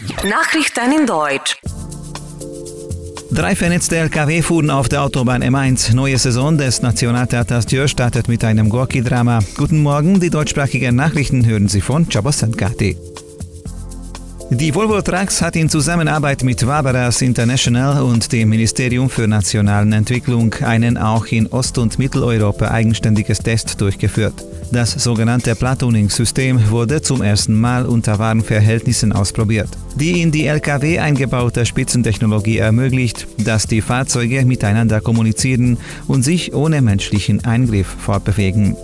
Nachrichten in Deutsch. Drei vernetzte Lkw fuhren auf der Autobahn M1. Neue Saison des Nationaltheaters Tür startet mit einem Gorki-Drama. Guten Morgen, die deutschsprachigen Nachrichten hören Sie von Csabasankati. Die Volvo Trucks hat in Zusammenarbeit mit Waberas International und dem Ministerium für nationalen Entwicklung einen auch in Ost- und Mitteleuropa eigenständiges Test durchgeführt. Das sogenannte Platooning-System wurde zum ersten Mal unter wahren Verhältnissen ausprobiert. Die in die Lkw eingebaute Spitzentechnologie ermöglicht, dass die Fahrzeuge miteinander kommunizieren und sich ohne menschlichen Eingriff fortbewegen.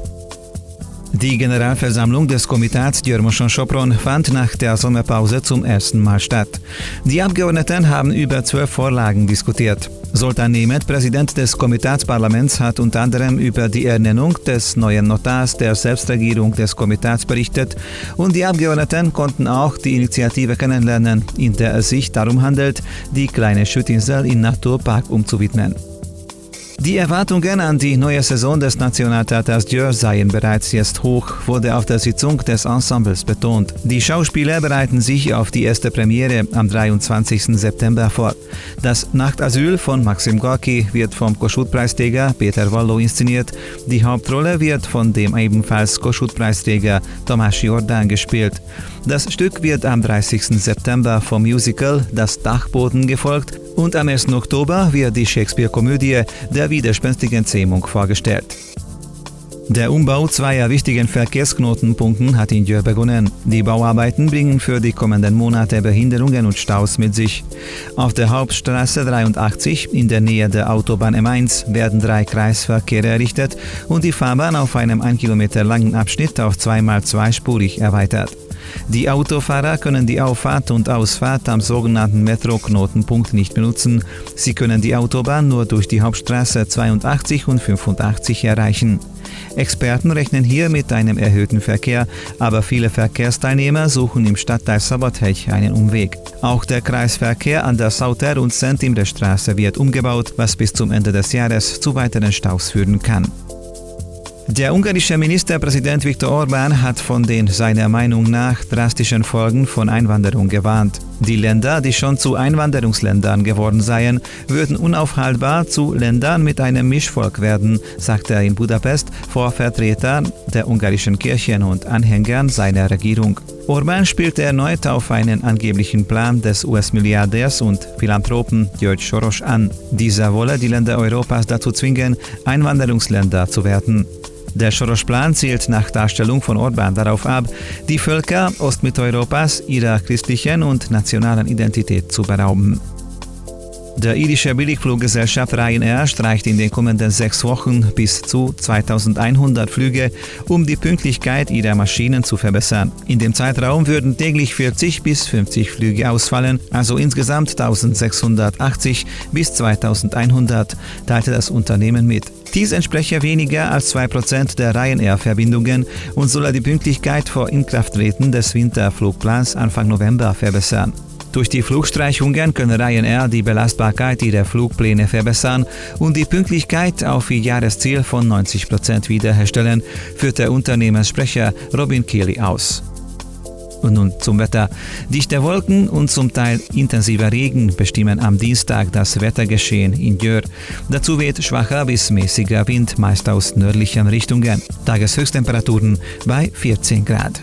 Die Generalversammlung des Komitats Djörmoschon Schopron fand nach der Sommerpause zum ersten Mal statt. Die Abgeordneten haben über zwölf Vorlagen diskutiert. Sultan Nemeth, Präsident des Komitatsparlaments, hat unter anderem über die Ernennung des neuen Notars der Selbstregierung des Komitats berichtet und die Abgeordneten konnten auch die Initiative kennenlernen, in der es sich darum handelt, die kleine Schüttinsel in Naturpark umzuwidmen. Die Erwartungen an die neue Saison des Nationaltheaters Dürr seien bereits jetzt hoch, wurde auf der Sitzung des Ensembles betont. Die Schauspieler bereiten sich auf die erste Premiere am 23. September vor. Das Nachtasyl von Maxim Gorki wird vom Koschut-Preisträger Peter Wallo inszeniert. Die Hauptrolle wird von dem ebenfalls Koschut-Preisträger Tomasz Jordan gespielt. Das Stück wird am 30. September vom Musical Das Dachboden gefolgt und am 1. Oktober wird die Shakespeare-Komödie Der widerspenstigen Zähmung vorgestellt. Der Umbau zweier wichtigen Verkehrsknotenpunkten hat in Jör begonnen. Die Bauarbeiten bringen für die kommenden Monate Behinderungen und Staus mit sich. Auf der Hauptstraße 83 in der Nähe der Autobahn M1 werden drei Kreisverkehre errichtet und die Fahrbahn auf einem 1 Kilometer langen Abschnitt auf 2x2 spurig erweitert. Die Autofahrer können die Auffahrt und Ausfahrt am sogenannten Metro-Knotenpunkt nicht benutzen. Sie können die Autobahn nur durch die Hauptstraße 82 und 85 erreichen. Experten rechnen hier mit einem erhöhten Verkehr, aber viele Verkehrsteilnehmer suchen im Stadtteil Sabotech einen Umweg. Auch der Kreisverkehr an der Sauter- und Sentimre-Straße wird umgebaut, was bis zum Ende des Jahres zu weiteren Staus führen kann. Der ungarische Ministerpräsident Viktor Orban hat von den seiner Meinung nach drastischen Folgen von Einwanderung gewarnt. Die Länder, die schon zu Einwanderungsländern geworden seien, würden unaufhaltbar zu Ländern mit einem Mischvolk werden, sagte er in Budapest vor Vertretern der ungarischen Kirchen und Anhängern seiner Regierung. Orban spielte erneut auf einen angeblichen Plan des US-Milliardärs und Philanthropen George Soros an. Dieser wolle die Länder Europas dazu zwingen, Einwanderungsländer zu werden. Der Soros-Plan zielt nach Darstellung von Orban darauf ab, die Völker Ostmitteleuropas ihrer christlichen und nationalen Identität zu berauben. Der irische Billigfluggesellschaft Ryanair streicht in den kommenden sechs Wochen bis zu 2100 Flüge, um die Pünktlichkeit ihrer Maschinen zu verbessern. In dem Zeitraum würden täglich 40 bis 50 Flüge ausfallen, also insgesamt 1680 bis 2100, teilte das Unternehmen mit. Dies entspreche weniger als 2% der Ryanair-Verbindungen und solle die Pünktlichkeit vor Inkrafttreten des Winterflugplans Anfang November verbessern. Durch die Flugstreichungen können Ryanair die Belastbarkeit ihrer Flugpläne verbessern und die Pünktlichkeit auf ihr Jahresziel von 90% wiederherstellen, führt der Unternehmenssprecher Robin Keely aus. Und nun zum Wetter. Dichte Wolken und zum Teil intensiver Regen bestimmen am Dienstag das Wettergeschehen in Jör. Dazu weht schwacher bis mäßiger Wind, meist aus nördlichen Richtungen. Tageshöchsttemperaturen bei 14 Grad.